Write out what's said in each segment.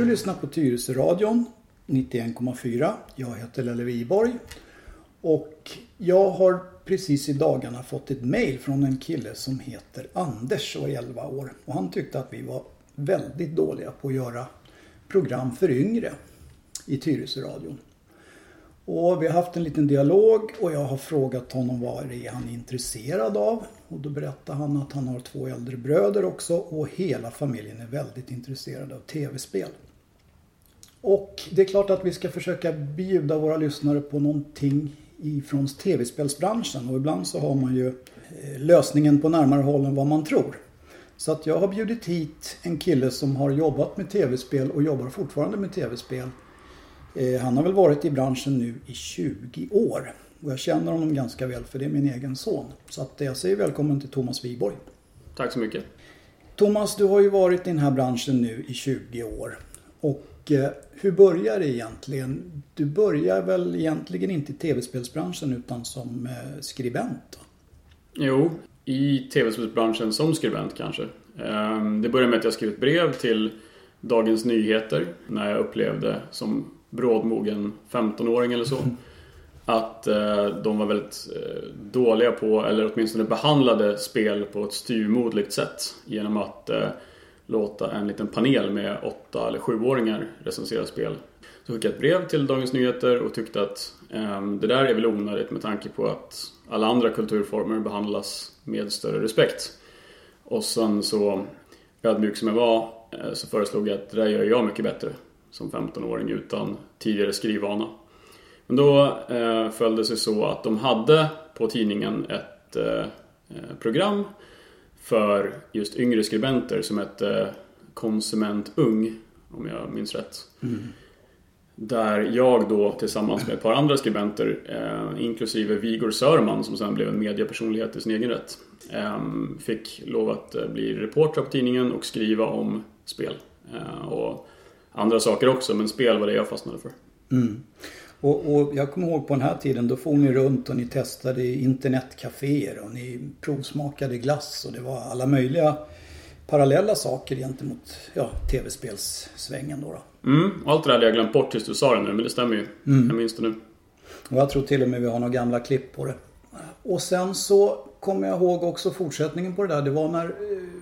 Du lyssnar på Tyresöradion 91,4. Jag heter Lelle Wiborg. Och jag har precis i dagarna fått ett mail från en kille som heter Anders och är 11 år. Och han tyckte att vi var väldigt dåliga på att göra program för yngre i Tyresöradion. Och vi har haft en liten dialog och jag har frågat honom vad det är han är intresserad av. Och då berättar han att han har två äldre bröder också och hela familjen är väldigt intresserad av tv-spel. Och det är klart att vi ska försöka bjuda våra lyssnare på någonting ifrån tv-spelsbranschen och ibland så har man ju eh, lösningen på närmare håll än vad man tror. Så att jag har bjudit hit en kille som har jobbat med tv-spel och jobbar fortfarande med tv-spel. Eh, han har väl varit i branschen nu i 20 år. Och jag känner honom ganska väl för det är min egen son. Så att jag säger välkommen till Thomas Wiborg. Tack så mycket. Thomas, du har ju varit i den här branschen nu i 20 år. Och eh, hur börjar det egentligen? Du börjar väl egentligen inte i tv-spelsbranschen utan som eh, skribent? Då? Jo, i tv-spelsbranschen som skribent kanske. Ehm, det började med att jag skrev ett brev till Dagens Nyheter när jag upplevde som brådmogen 15-åring eller så. Att eh, de var väldigt dåliga på, eller åtminstone behandlade spel på ett styrmodligt sätt. Genom att låta en liten panel med 8 eller 7-åringar recensera spel. Så skickade jag ett brev till Dagens Nyheter och tyckte att eh, det där är väl onödigt med tanke på att alla andra kulturformer behandlas med större respekt. Och sen så, ödmjuk som jag var, eh, så föreslog jag att det där gör jag mycket bättre som 15-åring utan tidigare skrivvana. Men då eh, föll det sig så att de hade på tidningen ett eh, eh program för just yngre skribenter som hette Konsument Ung, om jag minns rätt. Mm. Där jag då tillsammans med ett par andra skribenter, eh, inklusive Vigor Sörman som sen blev en mediepersonlighet i sin egen rätt, eh, fick lov att eh, bli reporter på tidningen och skriva om spel. Eh, och andra saker också, men spel var det jag fastnade för. Mm. Och, och, jag kommer ihåg på den här tiden, då for ni runt och ni testade internetcaféer och ni provsmakade glass och det var alla möjliga parallella saker gentemot ja, tv-spelssvängen då. då. Mm, allt det där hade jag glömt bort tills du sa det nu, men det stämmer ju. Mm. Jag minns det nu. Och jag tror till och med vi har några gamla klipp på det. Och sen så kommer jag ihåg också fortsättningen på det där. Det var när eh,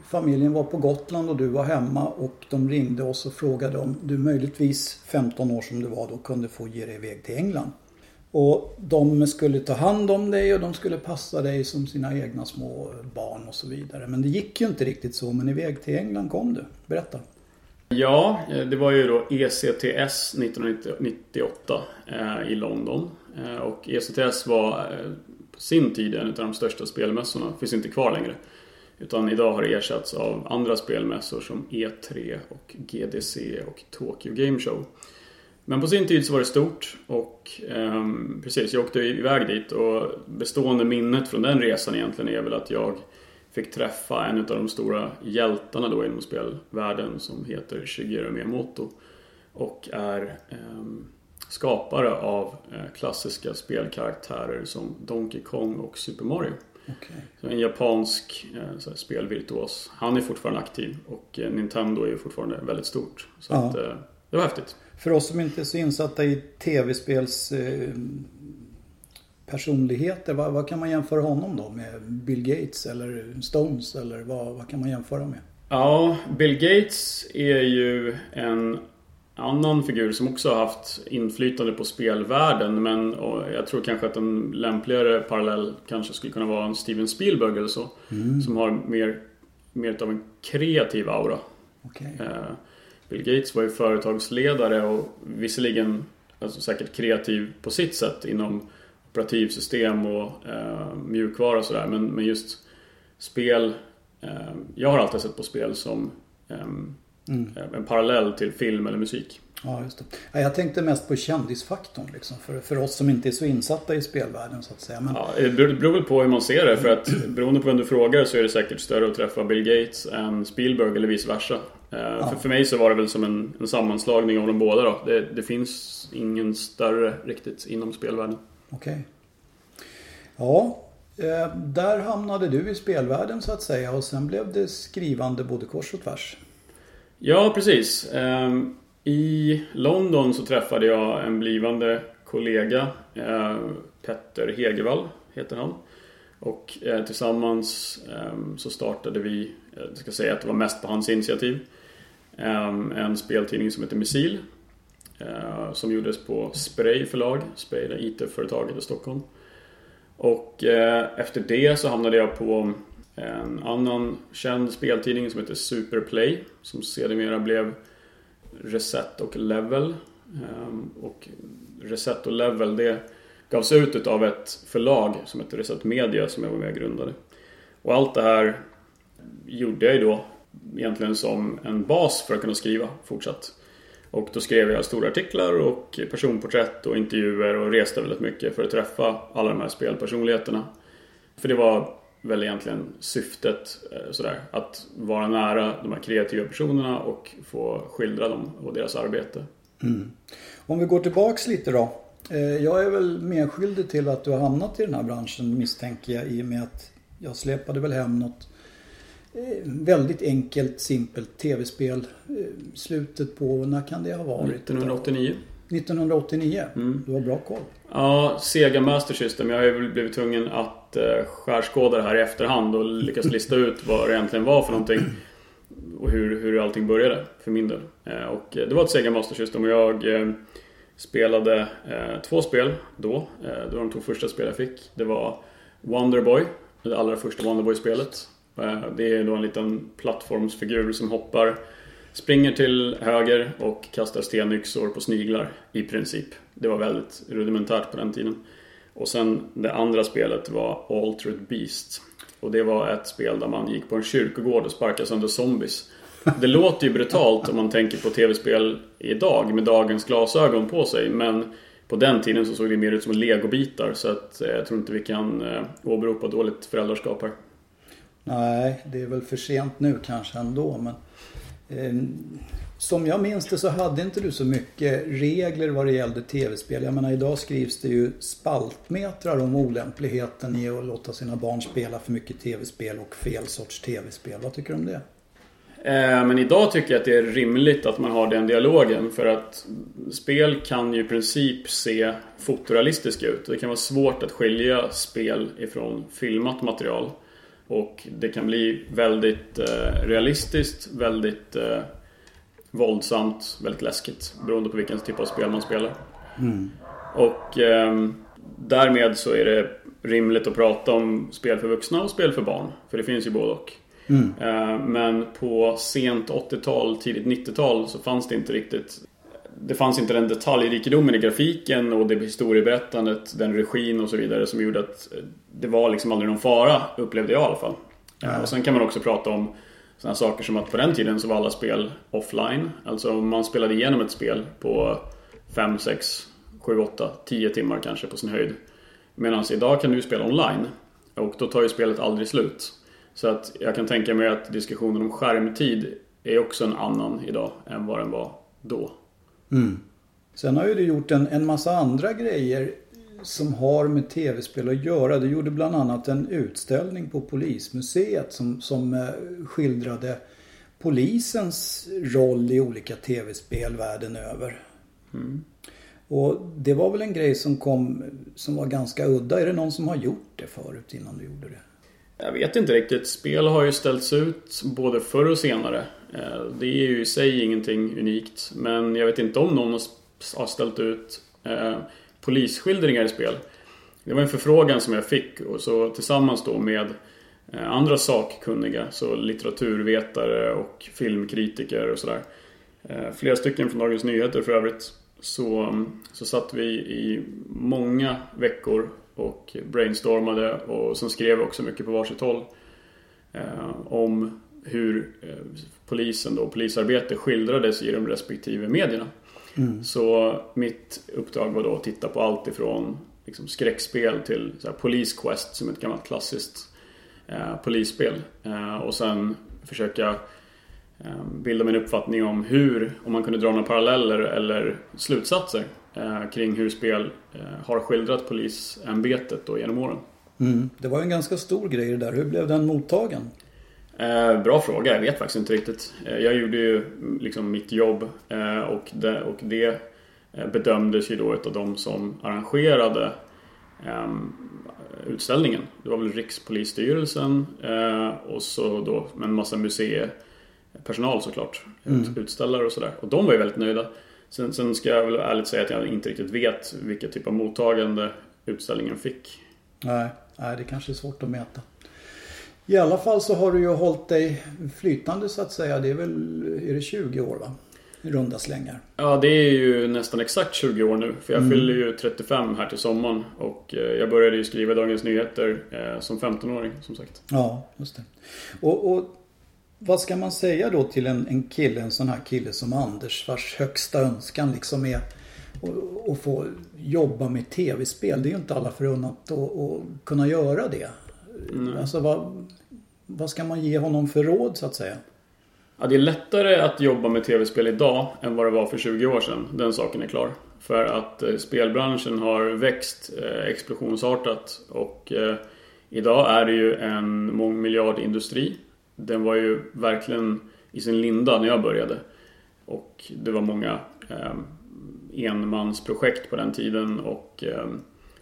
familjen var på Gotland och du var hemma och de ringde oss och frågade om du möjligtvis 15 år som du var då kunde få ge dig iväg till England. Och de skulle ta hand om dig och de skulle passa dig som sina egna små barn och så vidare. Men det gick ju inte riktigt så. Men iväg till England kom du. Berätta. Ja, eh, det var ju då ECTS 1998 eh, i London. Eh, och ECTS var på sin tid en av de största spelmässorna. Finns inte kvar längre. Utan idag har det ersatts av andra spelmässor som E3 och GDC och Tokyo Game Show. Men på sin tid så var det stort och eh, precis, jag åkte iväg dit och bestående minnet från den resan egentligen är väl att jag fick träffa en av de stora hjältarna då inom spelvärlden som heter Shigeru Miyamoto och är eh, skapare av eh, klassiska spelkaraktärer som Donkey Kong och Super Mario. Okay. en japansk eh, spelvirtuos. Han är fortfarande aktiv och eh, Nintendo är fortfarande väldigt stort. Så att, det var häftigt. För oss som inte är så insatta i tv-spels eh, personligheter, vad, vad, kan man jämföra honom då med? Bill Gates eller Stones eller vad, vad kan man jämföra med? Ja, Bill Gates är ju en annan figur som också har haft inflytande på spelvärlden men jag tror kanske att en lämpligare parallell kanske skulle kunna vara en Steven Spielberg eller så. Mm. Som har mer, mer av en kreativ aura. Okay. Eh, Bill Gates var ju företagsledare och visserligen alltså säkert kreativ på sitt sätt inom operativsystem och eh, mjukvara och sådär men, men just spel eh, Jag har alltid sett på spel som ehm, Mm. En parallell till film eller musik. Ja, just det. Jag tänkte mest på kändisfaktorn liksom, för, för oss som inte är så insatta i spelvärlden så att säga. Men... Ja, det beror väl på hur man ser det. För att beroende på vem du frågar så är det säkert större att träffa Bill Gates än Spielberg eller vice versa. Eh, ja. För, för mig så var det väl som en, en sammanslagning av de båda då. Det, det finns ingen större riktigt inom spelvärlden. Okej. Okay. Ja, eh, där hamnade du i spelvärlden så att säga och sen blev det skrivande både kors och tvärs. Ja, precis. Ehm, I London så träffade jag en blivande kollega, eh, Petter Hegevall heter han. Och eh, tillsammans ehm, så startade vi, eh, jag ska säga att det var mest på hans initiativ, ehm, en speltidning som heter Missil. Som gjordes på Spray förlag, Spray är IT-företaget i Stockholm. Och efter det så hamnade jag på en annan känd speltidning som heter Superplay som sedermera blev Reset och Level. Ehm, och Reset och Level det gavs ut av ett förlag som heter Reset Media som jag var med och grundade. Och allt det här gjorde jag ju då egentligen som en bas för att kunna skriva fortsatt. Och då skrev jag stora artiklar och personporträtt och intervjuer och reste väldigt mycket för att träffa alla de här spelpersonligheterna. För det var väl egentligen syftet eh, sådär. Att vara nära de här kreativa personerna och få skildra dem och deras arbete. Mm. Om vi går tillbaks lite då. Eh, jag är väl medskyldig till att du har hamnat i den här branschen misstänker jag i och med att jag släpade väl hem något eh, väldigt enkelt, simpelt tv-spel. Slutet på, när kan det ha varit? 1989. 1989? Mm. Du har bra koll. Ja, Sega Master System. Jag har ju blivit tvungen att eh, skärskåda det här i efterhand och lyckas lista ut vad det egentligen var för någonting. Och hur, hur allting började för min del. Eh, och det var ett Sega Master System och jag eh, spelade två spel då. Det var de två första spel jag fick. Det var Wonderboy, det allra första Wonderboy-spelet. Det är då en liten plattformsfigur som hoppar Springer till höger och kastar stenyxor på sniglar i princip. Det var väldigt rudimentärt på den tiden. Och sen det andra spelet var Altered Beast. Och det var ett spel där man gick på en kyrkogård och sparkade sönder zombies. Det låter ju brutalt om man tänker på tv-spel idag med dagens glasögon på sig. Men på den tiden så såg det mer ut som legobitar. Så att eh, jag tror inte vi kan eh, åberopa dåligt föräldraskap här. Nej, det är väl för sent nu kanske ändå. Men Ehm, som jag minns det så hade inte du så mycket regler vad det gällde tv-spel. Jag menar idag skrivs det ju spaltmetrar om olämpligheten i att låta sina barn spela för mycket tv-spel och fel sorts tv-spel. Vad tycker du om det? Eh, men idag tycker jag att det är rimligt att man har den dialogen för att spel kan ju i princip se fotorealistiska ut. Det kan vara svårt att skilja spel ifrån filmat material. Och det kan bli väldigt eh, realistiskt, väldigt eh, våldsamt, väldigt läskigt. Beroende på vilken typ av spel man spelar. Mm. Och eh, därmed så är det rimligt att prata om spel för vuxna och spel för barn. För det finns ju både och. Mm. Eh, men på sent 80-tal, tidigt 90-tal så fanns det inte riktigt det fanns inte den detaljrikedomen i grafiken och det historieberättandet, den regin och så vidare som gjorde att det var liksom aldrig någon fara, upplevde jag i alla fall. Ja. Och sen kan man också prata om sådana saker som att på den tiden så var alla spel offline. Alltså man spelade igenom ett spel på 5, 6, 7, 8, 10 timmar kanske på sin höjd. Medan idag kan du spela online och då tar ju spelet aldrig slut. Så att jag kan tänka mig att diskussionen om skärmtid är också en annan idag än vad den var då. Mm. Sen har ju du gjort en, en massa andra grejer som har med tv-spel att göra. Du gjorde bland annat en utställning på Polismuseet som, som eh, skildrade polisens roll i olika tv-spel världen över. Mm. Och det var väl en grej som kom som var ganska udda. Är det någon som har gjort det förut innan du gjorde det? Jag vet inte riktigt. Spel har ju ställts ut både förr och senare. Eh, det är ju i sig ingenting unikt. Men jag vet inte om någon har ställt ut eh, polisskildringar i spel. Det var en förfrågan som jag fick och så tillsammans då med eh, andra sakkunniga, så litteraturvetare och filmkritiker och sådär. Flera stycken från Dagens Nyheter för övrigt. Så, mm, så satt vi i många veckor och brainstormade och sen skrev också mycket på varsitt håll. om hur eh, polisen då, polisarbete skildrades i de respektive medierna. Mm. Så mitt uppdrag var då att titta på allt ifrån liksom, skräckspel till så Police Quest som ett gammalt klassiskt eh, polisspel. Eh, och sen försöka eh, bilda mig en uppfattning om hur, om man kunde dra några paralleller eller slutsatser eh, kring hur spel eh, har skildrat polisämbetet då genom åren. Mm. Det var en ganska stor grej det där. Hur blev den mottagen? Eh, bra fråga, jag vet faktiskt inte riktigt. Eh, jag gjorde ju liksom mitt jobb eh, och, det, och det eh, bedömdes ju då av de som arrangerade ehm, utställningen. Det var väl Rikspolisstyrelsen eh, och så då med en massa museipersonal såklart. Mm. Utställare och sådär. Och de var ju väldigt nöjda. Sen, sen ska jag väl ärligt säga att jag inte riktigt vet vilket typ av mottagande utställningen fick. Nej, nej det kanske är svårt att mäta. I alla fall så har du ju hållit dig flytande så att säga. Det är väl, är det 20 år va? I runda slängar. Ja, det är ju nästan exakt 20 år nu. För jag mm. fyller ju 35 här till sommaren. Och eh, jag började ju skriva Dagens Nyheter eh, som 15-åring som sagt. Ja, just det. Och, och vad ska man säga då till en, en kille, en sån här kille som Anders vars högsta önskan liksom är att få jobba med tv-spel. Det är ju inte alla förunnat att kunna göra det. Mm. Alltså vad, vad ska man ge honom för råd så att säga? Ja, det är lättare att jobba med tv-spel idag än vad det var för 20 år sedan. Den saken är klar. För att eh, spelbranschen har växt eh, explosionsartat och eh, idag är det ju en mångmiljardindustri. Den var ju verkligen i sin linda när jag började. Och det var många eh, enmansprojekt på den tiden och, eh,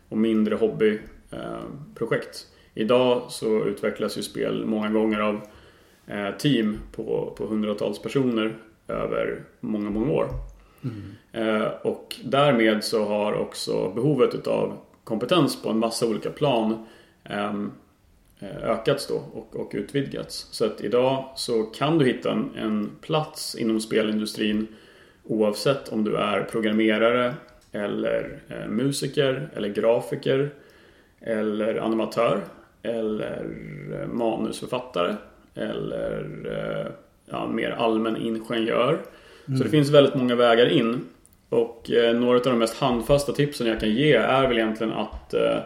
och mindre hobbyprojekt. Idag så utvecklas ju spel många gånger av eh, team på, på hundratals personer över många, många år. Mm. Eh, och därmed så har också behovet utav kompetens på en massa olika plan ehm, eh, ökats då och, och utvidgats. Så att idag så kan du hitta en, en plats inom spelindustrin oavsett om du är programmerare eller eh, musiker eller grafiker eller animatör eller eh, manusförfattare eller eh, ja, mer allmän ingenjör. Mm. Så det finns väldigt många vägar in. Och eh, några av de mest handfasta tipsen jag kan ge är väl egentligen att eh,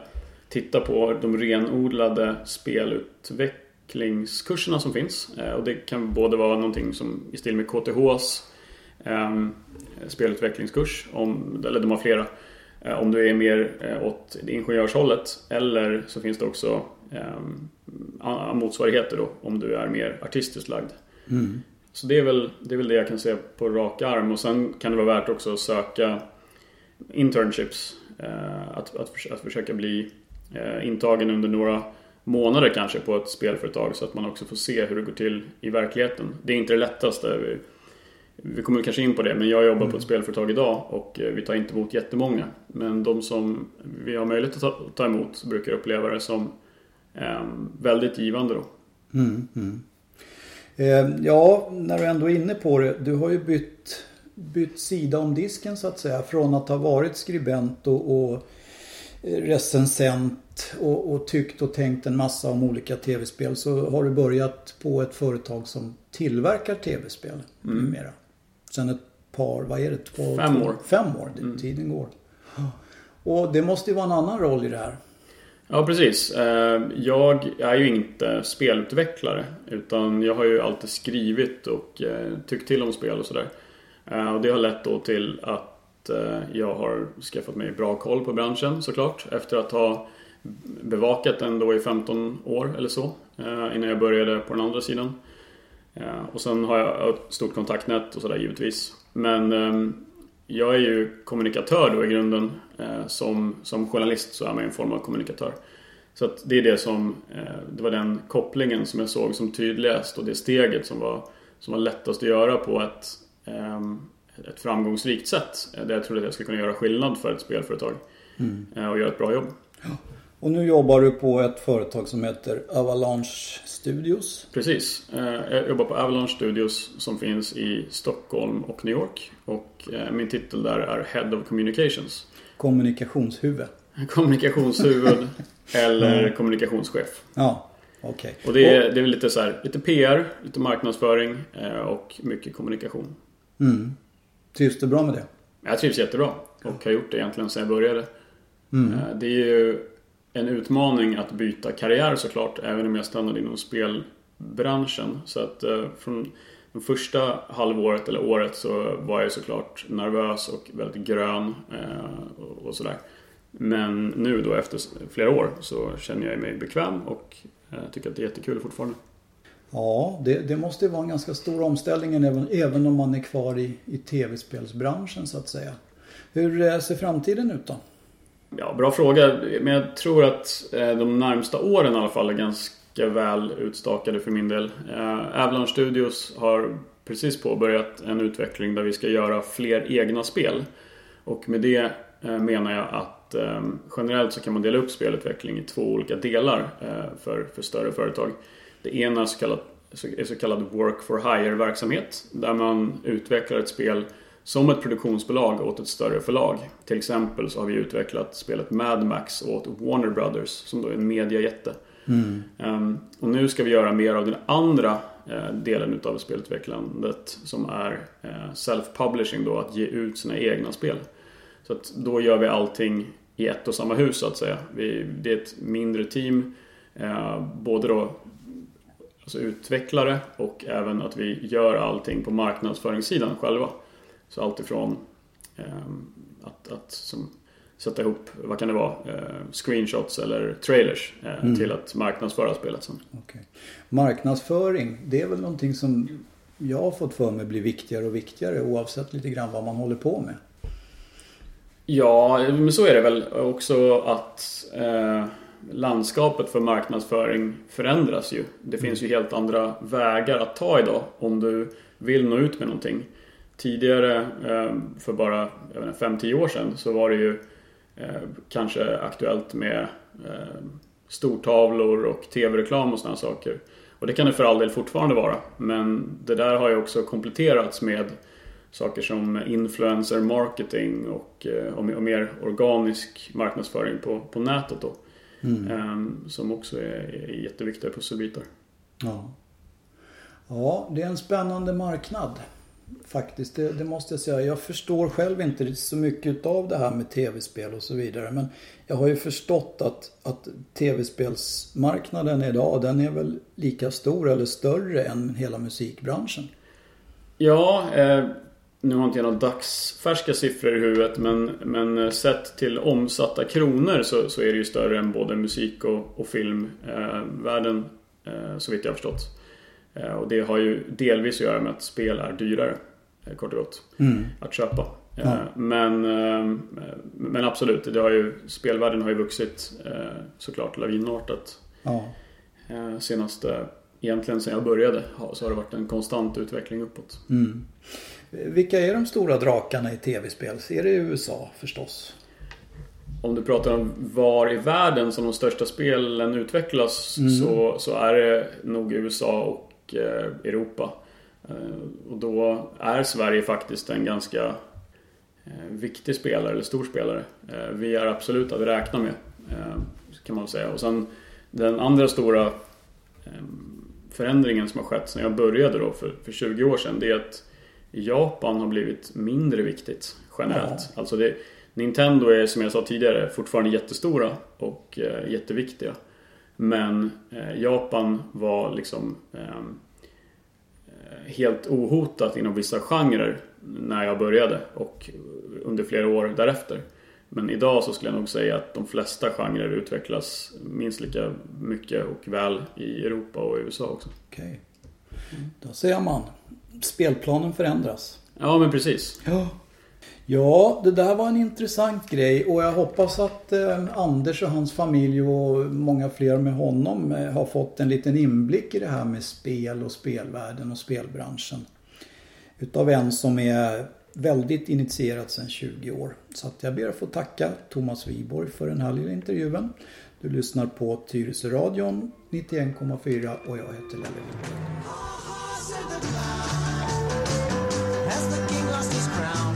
titta på de renodlade spelutvecklingskurserna som finns. Eh, och det kan både vara någonting som i stil med KTHs ehm, spelutvecklingskurs, om, eller de har flera. Eh, om du är mer åt ingenjörshållet. Eller så finns det också eh, motsvarigheter då om du är mer artistiskt lagd. Mm. Så det är, väl, det är väl det jag kan säga på rak arm och sen kan det vara värt också att söka internships. Eh, att, att, att försöka bli eh, intagen under några månader kanske på ett spelföretag så att man också får se hur det går till i verkligheten. Det är inte det lättaste. Vi, vi kommer kanske in på det, men jag jobbar mm. på ett spelföretag idag och eh, vi tar inte emot jättemånga. Men de som vi har möjlighet att ta, ta emot brukar uppleva det som Ehm, väldigt givande då. Mm, mm. Eh, ja, när du ändå är inne på det. Du har ju bytt, bytt sida om disken så att säga. Från att ha varit skribent och, och recensent och, och, tyckt och tänkt en massa om olika tv-spel så har du börjat på ett företag som tillverkar tv-spel mm. numera. Sen ett par, vad är det? Två, fem år. Fem år, mm. tiden går. Och det måste ju vara en annan roll i det här. Ja, precis. Eh, jag är ju inte spelutvecklare utan jag har ju alltid skrivit och eh, tyckt till om spel och sådär. Eh, och det har lett då till att Eh, jag har skaffat mig bra koll på branschen såklart efter att ha bevakat den då i 15 år eller så eh, innan jag började på den andra sidan. Eh, och sen har jag ett stort kontaktnät och sådär givetvis. Men ehm, jag är ju kommunikatör då i grunden. Som, som journalist så är man en form av kommunikatör. Så att det är det som, det var den kopplingen som jag såg som tydligast och det steget som var, som var lättast att göra på ett, ehm, ett framgångsrikt sätt. Där jag trodde att jag skulle kunna göra skillnad för ett spelföretag. Mm. Och göra ett bra jobb. Ja. Och nu jobbar du på ett företag som heter Avalanche Studios. Precis. Eh, jag jobbar på Avalanche Studios som finns i Stockholm och New York. Och eh, min titel där är Head of Communications. Kommunikationshuvud. Kommunikationshuvud eller mm. kommunikationschef. Ja, okej. Okay. Och det är, det är lite så här, lite PR, lite marknadsföring eh, och mycket kommunikation. Mm. Trivs du bra med det? Jag trivs jättebra och har gjort det egentligen sedan jag började. Mm. Det är ju en utmaning att byta karriär såklart, även om jag stannade inom spelbranschen. Så att eh, från det första halvåret eller året så var jag såklart nervös och väldigt grön eh, och sådär. Men nu då efter flera år så känner jag mig bekväm och eh, tycker att det är jättekul fortfarande. Ja, det, det måste vara en ganska stor omställning även, även om man är kvar i, i tv-spelsbranschen så att säga. Hur eh, ser framtiden ut då? Ja, bra fråga. Men jag tror att eh, de närmsta åren i alla fall är ganska väl utstakade för min del. Eh, Avalon Studios har precis påbörjat en utveckling där vi ska göra fler egna spel. Och med det menar jag att generellt så kan man dela upp spelutveckling i två olika delar för, för större företag. Det ena är så kallad, är så kallad Work for Hire-verksamhet där man utvecklar ett spel som ett produktionsbolag åt ett större förlag. Till exempel så har vi utvecklat spelet Mad Max åt Warner Brothers som då är en mediajätte. Mm. Um, och nu ska vi göra mer av den andra uh, delen utav spelutvecklandet som är uh, self-publishing då, att ge ut sina egna spel. Så att då gör vi allting i ett och samma hus så att säga. Vi, det är ett mindre team. Uh, både då alltså utvecklare och även att vi gör allting på marknadsföringssidan själva. Så allt ifrån eh, att, att som, sätta ihop, vad kan det vara, eh, screenshots eller trailers eh, mm. till att marknadsföra spelet sen. Okay. Marknadsföring, det är väl någonting som jag har fått för mig blir viktigare och viktigare oavsett lite grann vad man håller på med. Ja, men så är det väl också att eh, landskapet för marknadsföring förändras ju. Det finns ju helt andra vägar att ta idag om du vill nå ut med någonting. Tidigare, eh, för bara 5-10 år sedan, så var det ju eh, kanske aktuellt med eh, stortavlor och tv-reklam och sådana saker. Och det kan det för all del fortfarande vara. Men det där har ju också kompletterats med saker som influencer marketing och, och mer organisk marknadsföring på, på nätet då. Mm. Som också är, är jätteviktiga pusselbitar. Ja. ja, det är en spännande marknad. Faktiskt, det, det, måste jag säga. Jag förstår själv inte så mycket av det här med tv-spel och så vidare. Men jag har ju förstått att, att tv-spelsmarknaden idag, den är väl lika stor eller större än hela musikbranschen. Ja, eh, nu har inte jag några dagsfärska siffror i huvudet men, men sett till omsatta kronor så, så är det ju större än både musik och, och filmvärlden eh, så vitt jag har förstått. Eh, och det har ju delvis att göra med att spel är dyrare eh, kort och gott mm. att köpa. Eh, ja. Men, eh, men absolut, det har ju, spelvärlden har ju vuxit eh, såklart lavinartat. Ja. Senaste, egentligen sen jag började så har det varit en konstant utveckling uppåt. Mm. Vilka är de stora drakarna i tv-spel? Är det USA förstås? Om du pratar om var i världen som de största spelen utvecklas mm. så, så är det nog USA och eh, Europa. Eh, och då är Sverige faktiskt en ganska eh, viktig spelare, eller stor spelare. Vi är absolut att räkna med, kan man säga. Och sen den andra stora förändringen som har skett sen jag började då för, för 20 år sedan, det är att Japan har blivit mindre viktigt generellt. Ja. Alltså det, Nintendo är som jag sa tidigare fortfarande jättestora och eh, jätteviktiga. Men eh, Japan var liksom ehm, eh, helt ohotat inom vissa genrer när jag började och under flera år därefter. Men idag så skulle jag nog säga att de flesta genrer utvecklas minst lika mycket och väl i Europa och USA också. Okej. Då ser man spelplanen förändras. Ja, men precis. Ja. Ja, det där var en intressant grej och jag hoppas att eh, Anders och hans familj och många fler med honom eh, har fått en liten inblick i det här med spel och spelvärlden och spelbranschen. Utav en som är väldigt initierad sedan 20 år. Så att jag ber att få tacka Thomas Wiborg för den här lilla intervjun. Du lyssnar på Tyresö radion 91,4 och jag heter Lelle Wiborg. around.